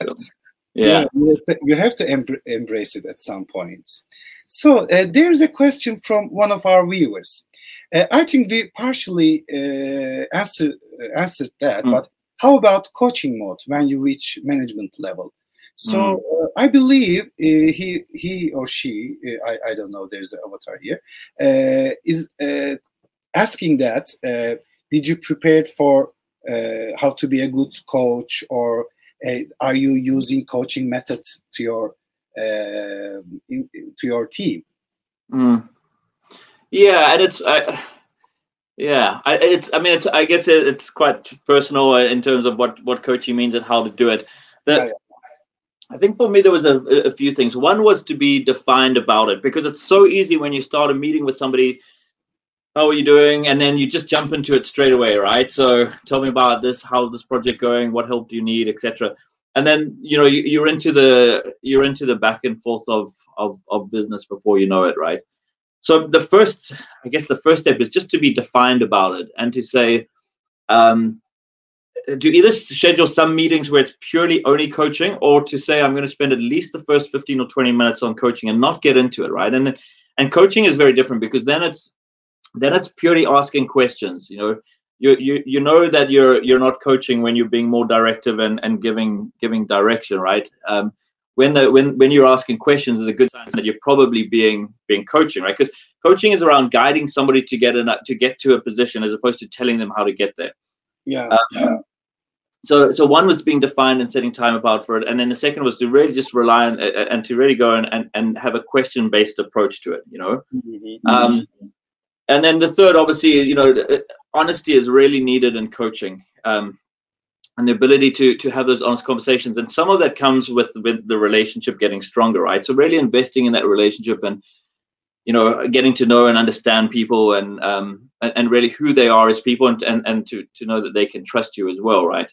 S2: yeah.
S1: yeah. you have to em- embrace it at some point so uh, there's a question from one of our viewers uh, I think we partially uh, answer, uh, answered that, mm. but how about coaching mode when you reach management level? So mm. uh, I believe uh, he he or she uh, I, I don't know there's an avatar here is asking that did you prepare for how to be a good coach or are you using coaching methods to your in, to your team?
S2: Mm. Yeah, and it's I, yeah, I, it's I mean it's I guess it, it's quite personal in terms of what what coaching means and how to do it. Yeah, yeah. I think for me there was a, a few things. One was to be defined about it because it's so easy when you start a meeting with somebody. How are you doing? And then you just jump into it straight away, right? So tell me about this. How's this project going? What help do you need, etc. and then you know you, are into the you're into the back and forth of, of of business before you know it right so the first i guess the first step is just to be defined about it and to say um to either schedule some meetings where it's purely only coaching or to say i'm going to spend at least the first 15 or 20 minutes on coaching and not get into it right and and coaching is very different because then it's then it's purely asking questions you know. You, you you know that you're you're not coaching when you're being more directive and, and giving giving direction right? Um, when the when when you're asking questions is a good sign that you're probably being being coaching right? Because coaching is around guiding somebody to get in to get to a position as opposed to telling them how to get there.
S1: Yeah, um, yeah.
S2: so so one was being defined and setting time apart for it and then the second was to really just rely on and to really go and, and, and have a question based approach to it you know? Mm-hmm. um, and then the third, obviously, you know, uh, honesty is really needed in coaching, um, and the ability to to have those honest conversations. And some of that comes with with the relationship getting stronger, right? So really investing in that relationship and you know getting to know and understand people and um and, and really who they are as people and, and and to to know that they can trust you as well, right?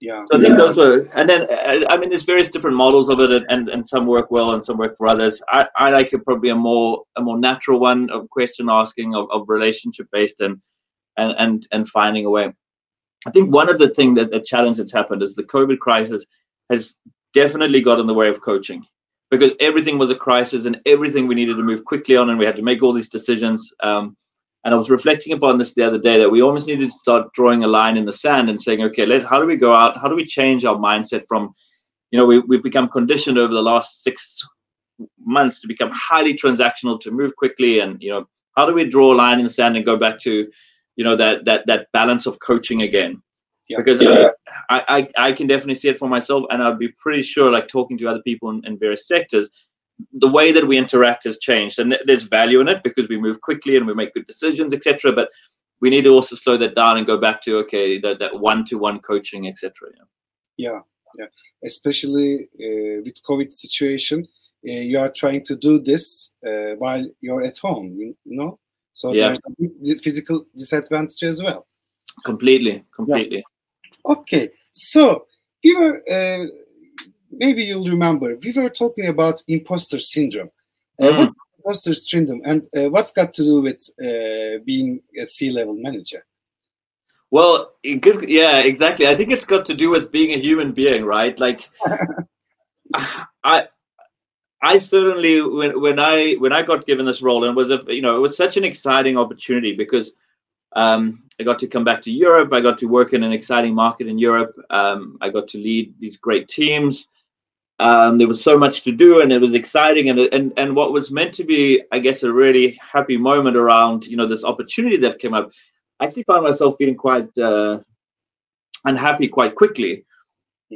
S1: Yeah.
S2: So I
S1: think
S2: yeah. those are, and then uh, I mean, there's various different models of it, and, and some work well and some work for others. I, I like it probably a more a more natural one of question asking of, of relationship based and and and and finding a way. I think one of the thing that the challenge that's happened is the COVID crisis has definitely got in the way of coaching because everything was a crisis and everything we needed to move quickly on and we had to make all these decisions. Um, and I was reflecting upon this the other day that we almost needed to start drawing a line in the sand and saying, okay, let how do we go out? How do we change our mindset from, you know, we, we've become conditioned over the last six months to become highly transactional, to move quickly, and you know, how do we draw a line in the sand and go back to, you know, that that that balance of coaching again? Yeah. Because yeah. I, I I can definitely see it for myself, and I'd be pretty sure, like talking to other people in, in various sectors, the way that we interact has changed and there's value in it because we move quickly and we make good decisions etc but we need to also slow that down and go back to okay that, that one-to-one coaching etc
S1: yeah. yeah yeah especially uh, with covid situation uh, you are trying to do this uh, while you're at home you, know so yeah. there's a physical disadvantage as well
S2: completely completely
S1: yeah. okay so we were uh, maybe you'll remember we were talking about imposter syndrome. Uh, mm. What imposter syndrome, and uh, what's got to do with uh, being a C-level manager?
S2: Well, good, yeah, exactly. I think it's got to do with being a human being, right? Like, I, I certainly when when I when I got given this role and was a you know it was such an exciting opportunity because um, I got to come back to Europe. I got to work in an exciting market in Europe. Um, I got to lead these great teams. Um, there was so much to do, and it was exciting. And and and what was meant to be, I guess, a really happy moment around you know this opportunity that came up. I actually found myself feeling quite uh, unhappy quite quickly,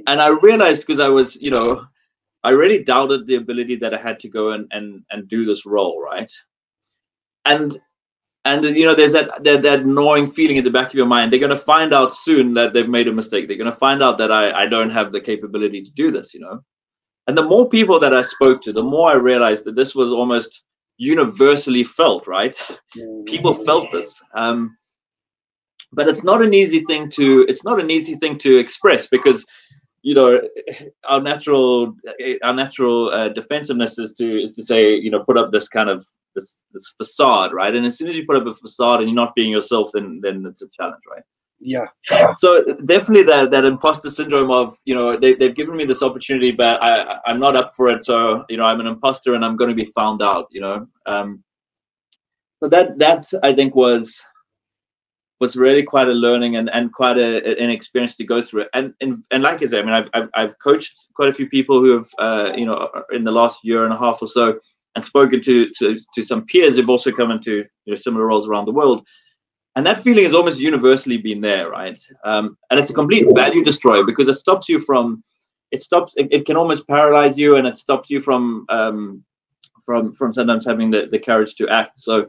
S2: and I realized because I was you know I really doubted the ability that I had to go and and and do this role, right? And and you know there's that, that that gnawing feeling in the back of your mind they're going to find out soon that they've made a mistake they're going to find out that I, I don't have the capability to do this you know and the more people that I spoke to, the more I realized that this was almost universally felt, right? People felt this. Um, but it's not an easy thing to it's not an easy thing to express because you know our natural our natural uh, defensiveness is to is to say you know put up this kind of this this facade right and as soon as you put up a facade and you're not being yourself then then it's a challenge right
S1: yeah.
S2: So definitely that that imposter syndrome of you know they, they've given me this opportunity but i i'm not up for it. So you know i'm an imposter and i'm going to be found out you know? Um so that that i think was was really quite a learning and, and quite a, an experience to go through it. And, and and like I said, I mean, I've, I've, I've coached quite a few people who have, uh, you know, in the last year and a half or so, and spoken to, to, to some peers who've also come into you know, similar roles around the world and that feeling has almost universally been there right? Um, and it's a complete value destroyer because it stops you from it stops it, it can almost paralyze you and it stops you from um, from from sometimes having the, the courage to act. So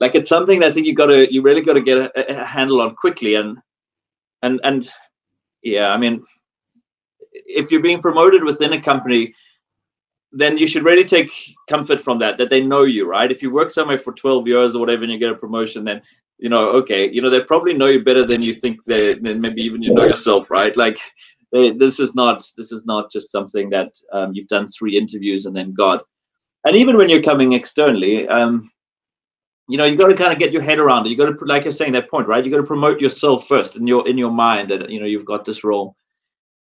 S2: like it's something that i think you gotta you really gotta get a, a handle on quickly. And and and yeah i mean if you're being promoted within a company then you should really take comfort from that that they know you right? If you work somewhere for 12 years or whatever and you get a promotion then you know okay you know they probably know you better than you think they than maybe even you know yourself right like they, this is not this is not just something that um, you've done three interviews and then God. And even when you're coming externally, um, you know, you got to kind of get your head around it. You got to, like you're saying, that point, right? You got to promote yourself first in your in your mind that you know you've got this role.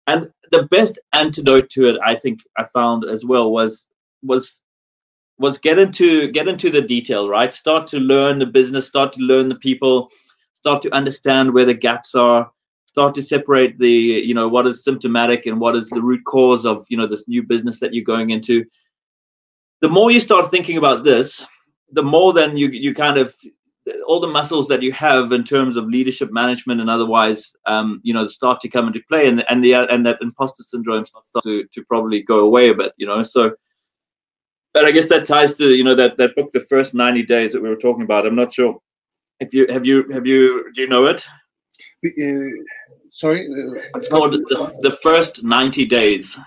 S2: And the best antidote to it, I think, I found as well was was was get into get into the detail, right? Start to learn the business, start to learn the people, start to understand where the gaps are, start to separate the you know what is symptomatic and what is the root cause of you know this new business that you're going into. The more you start thinking about this, the more then you you kind of all the muscles that you have in terms of leadership management and otherwise um, you know start to come into play and and the and that imposter syndrome starts to to probably go away a bit you know so but i guess that ties to you know that that book the first 90 days that we were talking about i'm not sure if you have you have you do you know it
S1: uh, sorry uh,
S2: it's called the, the first 90 days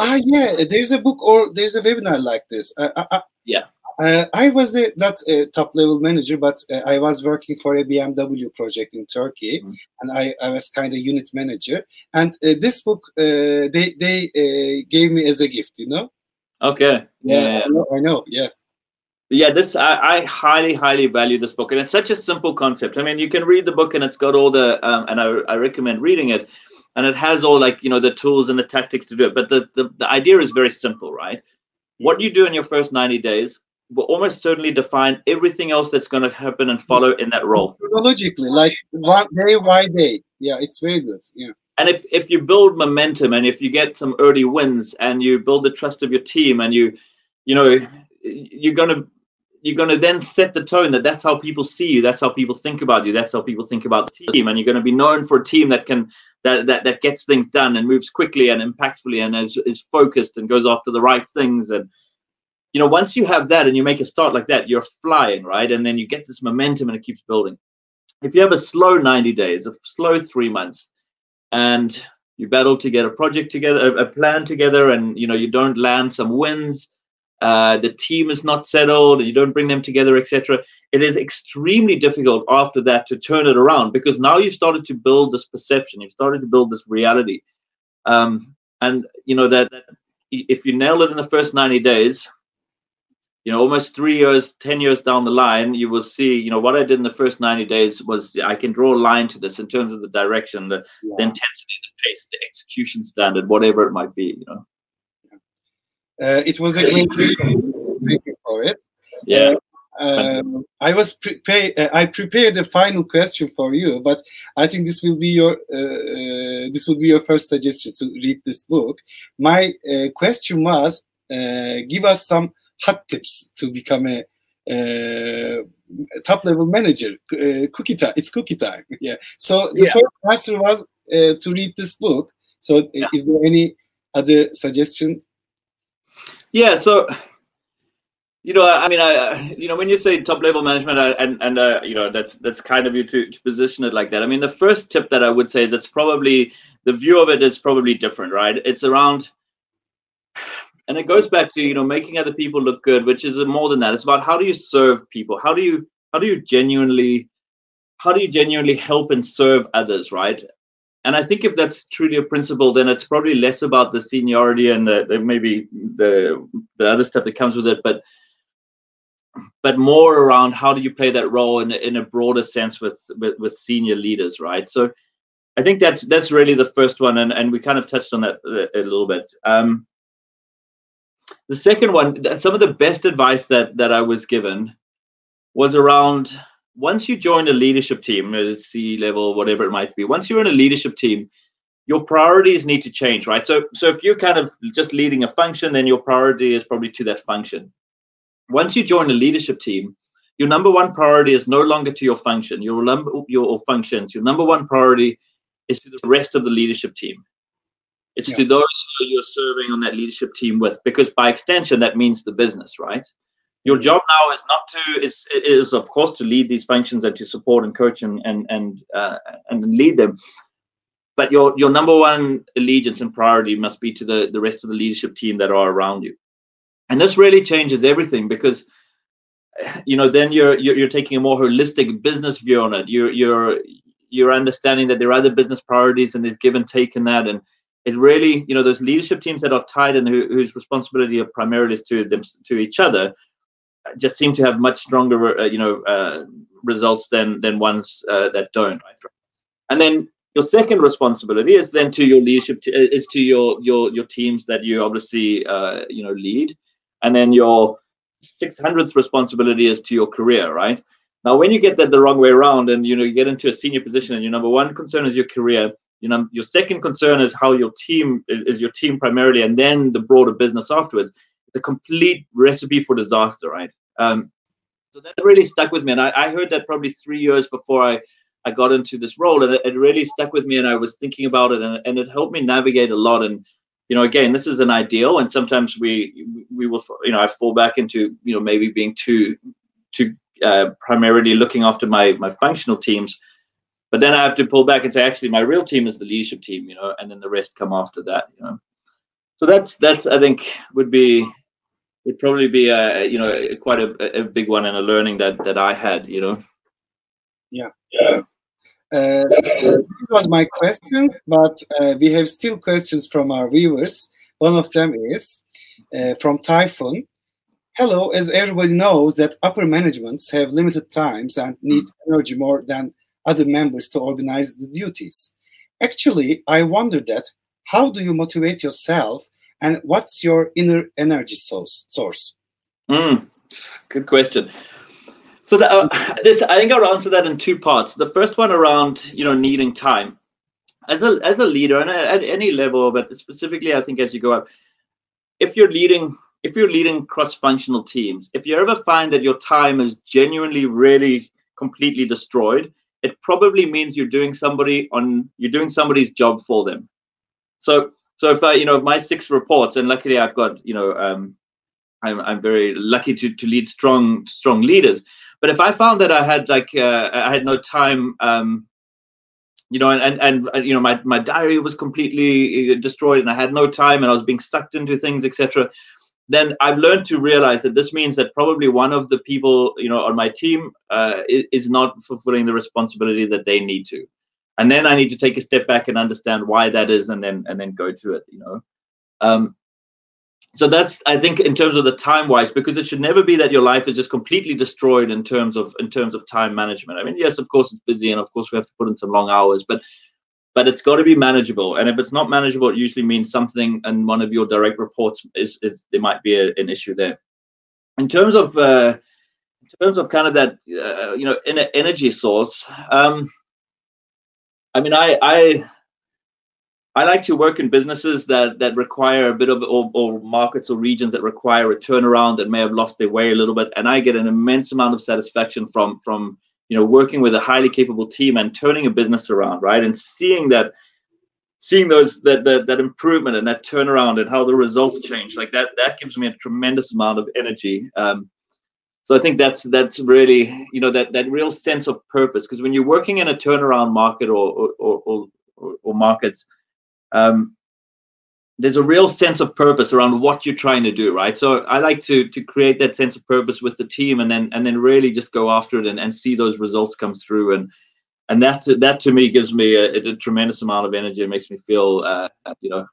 S1: ah yeah there's a book or there's a webinar like this uh,
S2: yeah
S1: uh, I was a, not a top level manager, but uh, I was working for a BMW project in Turkey, mm. and I, I, was kind of unit manager. And uh, this book uh, they they uh, gave me as a gift, you know.
S2: Okay.
S1: Yeah, yeah. I, know, I, know, Yeah.
S2: Yeah, this I, I, highly, highly value this book, and it's such a simple concept. I mean, you can read the book, and it's got all the, um, and I, I recommend reading it, and it has all like you know the tools and the tactics to do it. But the the, the idea is very simple, right? What you do in your first ninety days will almost certainly define everything else that's going to happen and follow in that role.
S1: Chronologically, like one day by day. Yeah, it's very good. Yeah.
S2: And if, if you build momentum and if you get some early wins and you build the trust of your team and you, you know, you're going to you're going to then set the tone that that's how people see you that's how people think about you that's how people think about the team and you're going to be known for a team that can that that, that gets things done and moves quickly and impactfully and is, is focused and goes after the right things and you know, once you have that and you make a start like that, you're flying, right? And then you get this momentum and it keeps building. If you have a slow 90 days, a slow three months, and you battle to get a project together, a, plan together, and you know, you don't land some wins, uh, the team is not settled, you don't bring them together, etc. It is extremely difficult after that to turn it around because now you've started to build this perception, you've started to build this reality. Um, and you know that, that if you nail it in the first 90 days, you know, almost three years, 10 years down the line, you will see, you know, what I did in the first 90 days was I can draw a line to this in terms of the direction, the, yeah. the intensity, the pace, the execution standard, whatever it might be, you know.
S1: Uh, it was a great thank you for it.
S2: Yeah.
S1: Uh, um, I was prepare. Uh, I prepared a final question for you, but I think this will be your uh, uh this will be your first suggestion to read this book. My uh, question was, give us some hot tips to become a uh, top level manager. Uh, cookie time. It's cookie time. Yeah. So the yeah. first answer was uh, to read this book. So uh, yeah. is there any other suggestion?
S2: Yeah. So you know, I mean, I, you know, when you say top level management, I, and and uh, you know, that's that's kind of you to, to position it like that. I mean, the first tip that I would say that's probably the view of it is probably different, right? It's around and it goes back to you know making other people look good which is more than that. It's about how do you serve people? How do you how do you genuinely how do you genuinely help and serve others right? And i think if that's truly a principle then it's probably less about the seniority and the, the maybe the the other stuff that comes with it but but more around how do you play that role in, in a broader sense with, with with senior leaders right? So i think that's that's really the first one and and we kind of touched on that a, a little bit. Um the second one, some of the best advice that that I was given was around once you join a leadership team, at a C level, whatever it might be. Once you're in a leadership team, your priorities need to change, right? So, so if you're kind of just leading a function, then your priority is probably to that function. Once you join a leadership team, your number one priority is no longer to your function, your your functions. Your number one priority is to the rest of the leadership team. It's yeah. to those who you're serving on that leadership team with, because by extension, that means the business, right? Your job now is not to is is of course to lead these functions and to support and coach and and and uh, and lead them. But your your number one allegiance and priority must be to the the rest of the leadership team that are around you, and this really changes everything because you know then you're you're, you're taking a more holistic business view on it. You're you're you're understanding that there are other business priorities and there's give and take in that and it really, you know, those leadership teams that are tied and who, whose responsibility are primarily is to them to each other, uh, just seem to have much stronger, uh, you know, uh, results than than ones uh, that don't. Right? And then your second responsibility is then to your leadership t- is to your your your teams that you obviously uh, you know lead, and then your 600th responsibility is to your career, right? Now, when you get that the wrong way around, and you know you get into a senior position, and your number one concern is your career, you know your second concern is how your team is, is your team primarily and then the broader business afterwards. It's a complete recipe for disaster right? Um, so that really stuck with me and I, I, heard that probably three years before i i got into this role and it, it really stuck with me and i was thinking about it and, and it helped me navigate a lot and you know again this is an ideal and sometimes we we will you know i fall back into you know maybe being too too uh, primarily looking after my my functional teams but then I have to pull back and say, actually, my real team is the leadership team, you know, and then the rest come after that, you know. So that's that's I think would be would probably be a you know quite a, a big one and a learning that that I had, you know.
S1: Yeah. Yeah. Uh, it was my question, but uh, we have still questions from our viewers. One of them is uh, from Tayfun. Hello, as everybody knows that upper managements have limited times and need energy more than other members to organize the duties. Actually, I wonder that how do you motivate yourself and what's your inner energy source?
S2: Mm, good question. So uh, this, I think I'll answer that in two parts. The first one around you know needing time. As a as a leader and at any level, but specifically, I think as you go up, if you're leading if you're leading cross-functional teams, if you ever find that your time is genuinely really completely destroyed, it probably means you're doing somebody on you're doing somebody's job for them. So so if I you know my six reports and luckily I've got you know um, I'm I'm very lucky to to lead strong strong leaders. But if I found that I had like uh, I had no time. Um, you know, and, and and you know, my my diary was completely uh, destroyed, and I had no time, and I was being sucked into things, etc then I've learned to realize that this means that probably one of the people, you know, on my team uh, is, not fulfilling the responsibility that they need to, and then I need to take a step back and understand why that is, and then and then go to it, you know. Um, so that's I think in terms of the time wise, because it should never be that your life is just completely destroyed in terms of in terms of time management. I mean, yes, of course it's busy, and of course we have to put in some long hours, but but it's got to be manageable. And if it's not manageable, it usually means something and one of your direct reports is, is there might be a, an issue there. In terms of uh, in terms of kind of that uh, you know in energy source, um, I mean, I I I like to work in businesses that that require a bit of or, or markets or regions that require a turnaround that may have lost their way a little bit, and I get an immense amount of satisfaction from from you know working with a highly capable team and turning a business around right? And seeing that seeing those that, that that improvement and that turnaround and how the results change like that that gives me a tremendous amount of energy. Um, so i think that's that's really you know that that real sense of purpose. Because when you're working in a turnaround market or or or, or, or markets um, there's a real sense of purpose around what you're trying to do right? So i like to to create that sense of purpose with the team and then and then really just go after it and, and see those results come through. And and that that to me gives me a, a tremendous amount of energy it makes me feel uh, you know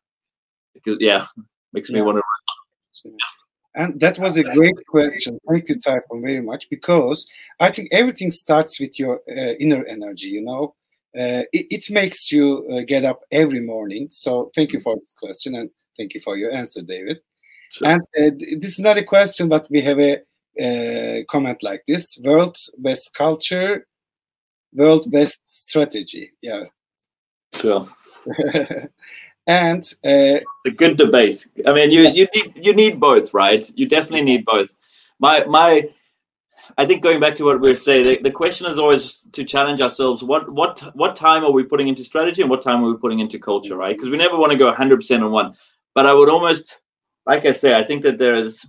S2: because, yeah makes me yeah. want to run
S1: and that was a great question. Thank you Tayfun very much because i think everything starts with your uh, inner energy you know it, it, makes you uh, get up every morning. So thank you for this question and thank you for your answer, David. Sure. And uh, this is not a question, but we have a uh, comment like this: world best culture, world best strategy. Yeah.
S2: Sure.
S1: and uh,
S2: it's a good debate. I mean, you you need you need both, right? You definitely need both. My my I think going back to what we are saying, the, the, question is always to challenge ourselves: what what what time are we putting into strategy, and what time are we putting into culture, right? Because we never want to go 100 percent on one. But I would almost, like I say, I think that there is,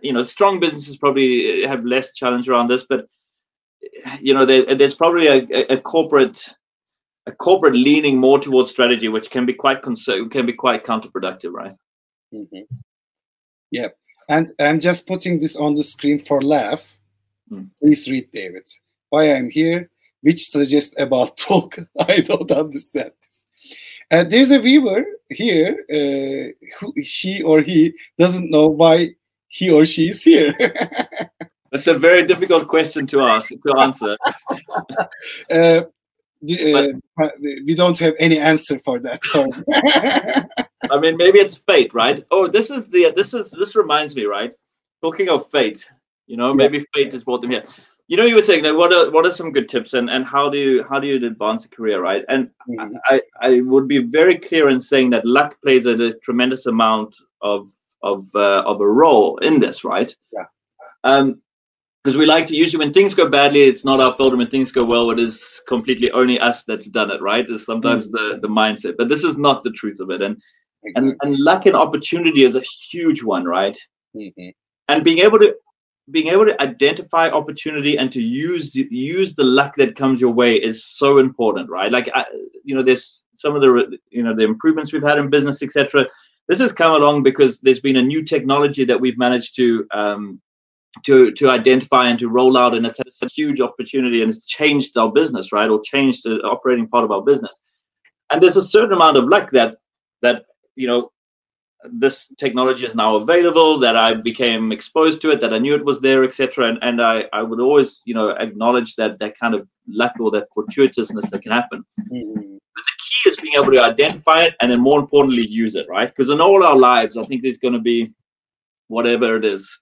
S2: you know, strong businesses probably have less challenge around this, but you know, there, there's probably a, a, corporate a corporate leaning more towards strategy, which can be quite can be quite counterproductive, right?
S1: Mm-hmm. Yeah, and I'm just putting this on the screen for laugh Mm. Please read David. Why I'm here, which suggests about talk. I don't understand this. Uh, there's a viewer here, uh, who, she or he doesn't know why he or she is here.
S2: That's a very difficult question to ask to answer.
S1: uh, the, uh, we don't have any answer for that. So,
S2: I mean, maybe it's fate, right? Oh, this is the this is this reminds me, right? Talking of fate, you know, maybe fate has brought them here. You know, you were saying like, what are what are some good tips, and and how do you how do you advance a career, right? And mm-hmm. I I would be very clear in saying that luck plays a, a tremendous amount of of uh, of a role in this, right?
S1: Yeah.
S2: Um, because we like to usually when things go badly, it's not our fault, and when things go well, it is completely only us that's done it, right? Is sometimes mm-hmm. the the mindset, but this is not the truth of it, and exactly. and and luck and opportunity is a huge one, right?
S1: Mm-hmm.
S2: And being able to being able to identify opportunity and to use use the luck that comes your way is so important, right? Like I, you know, there's some of the you know the improvements we've had in business, etc. This has come along because there's been a new technology that we've managed to um, to to identify and to roll out, and it's a huge opportunity, and it's changed our business, right, or changed the operating part of our business. And there's a certain amount of luck that that you know this technology is now available that i became exposed to it that i knew it was there etc and, and I, I would always you know acknowledge that that kind of luck or that fortuitousness that can happen. Mm-hmm. but the key is being able to identify it and then more importantly use it right? Because in all our lives i think there's going to be whatever it is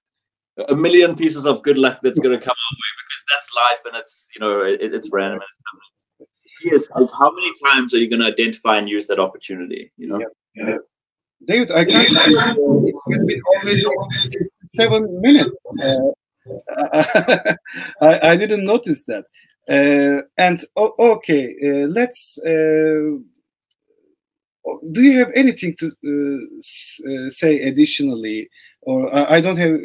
S2: a million pieces of good luck that's going to come our way because that's life and it's you know it, it's random and it's is, is how many times are you going to identify and use that opportunity you know?
S1: Yeah. David, I can't. It's been already seven minutes. Uh, I, I, didn't notice that. Uh, and oh, okay, uh, let's. Uh, do you have anything to uh, uh, say additionally, or I, I don't have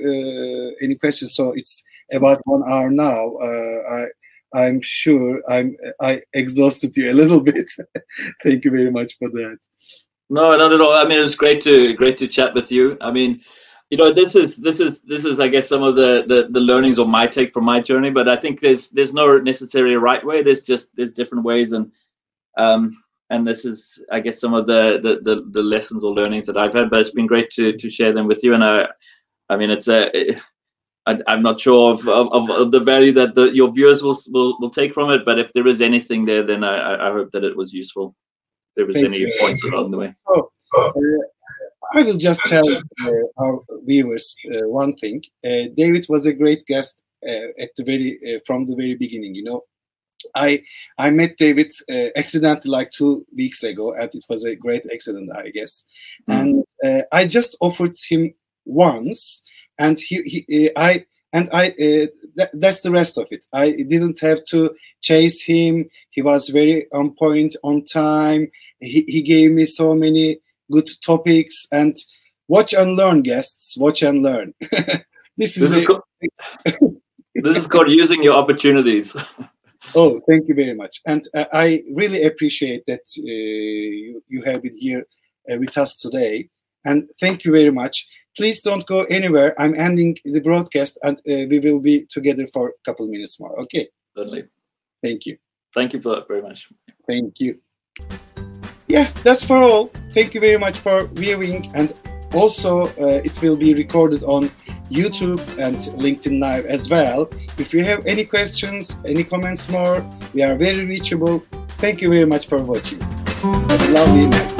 S1: any questions? So it's about one hour now. I I'm sure I'm I exhausted you a little bit. Thank you very much for that.
S2: No, not at all. I mean, it was great to great to chat with you. I mean, you know, this is this is this is, I guess, some of the the, the learnings or my take from my journey. But I think there's there's no necessarily right way. There's just there's different ways, and um, and this is, I guess, some of the the the, the lessons or learnings that I've had. But it's been great to to share them with you. And I, I mean, it's a. It, I, am not sure of, of, of, the value that the, your viewers will, will will take from it, but if there is anything there, then I, I hope that it was useful there was any points along the way. So, uh,
S1: I will just tell uh, our viewers uh, one thing. Uh, David was a great guest uh, at the very uh, from the very beginning. You know, I I met David accidentally like two weeks ago, and it was a great accident, I guess. Mm. And I just offered him once, and he, he I and I uh, th- that's the rest of it. I didn't have to chase him. He was very on point, on time. He, he gave me so many good topics and watch and learn, guests. Watch and learn.
S2: this, is, this is called, this is called using your opportunities.
S1: oh, thank you very much, and uh, I really appreciate that uh, you, you have been here uh, with us today. And thank you very much please don't go anywhere. I'm ending the broadcast and uh, we will be together for a couple minutes more. Okay.
S2: Certainly.
S1: Thank you.
S2: Thank you for that very much.
S1: Thank you. Yeah, that's for all. Thank you very much for viewing. And also, uh, it will be recorded on YouTube and LinkedIn Live as well. If you have any questions, any comments more, we are very reachable. Thank you very much for watching. Have a lovely night.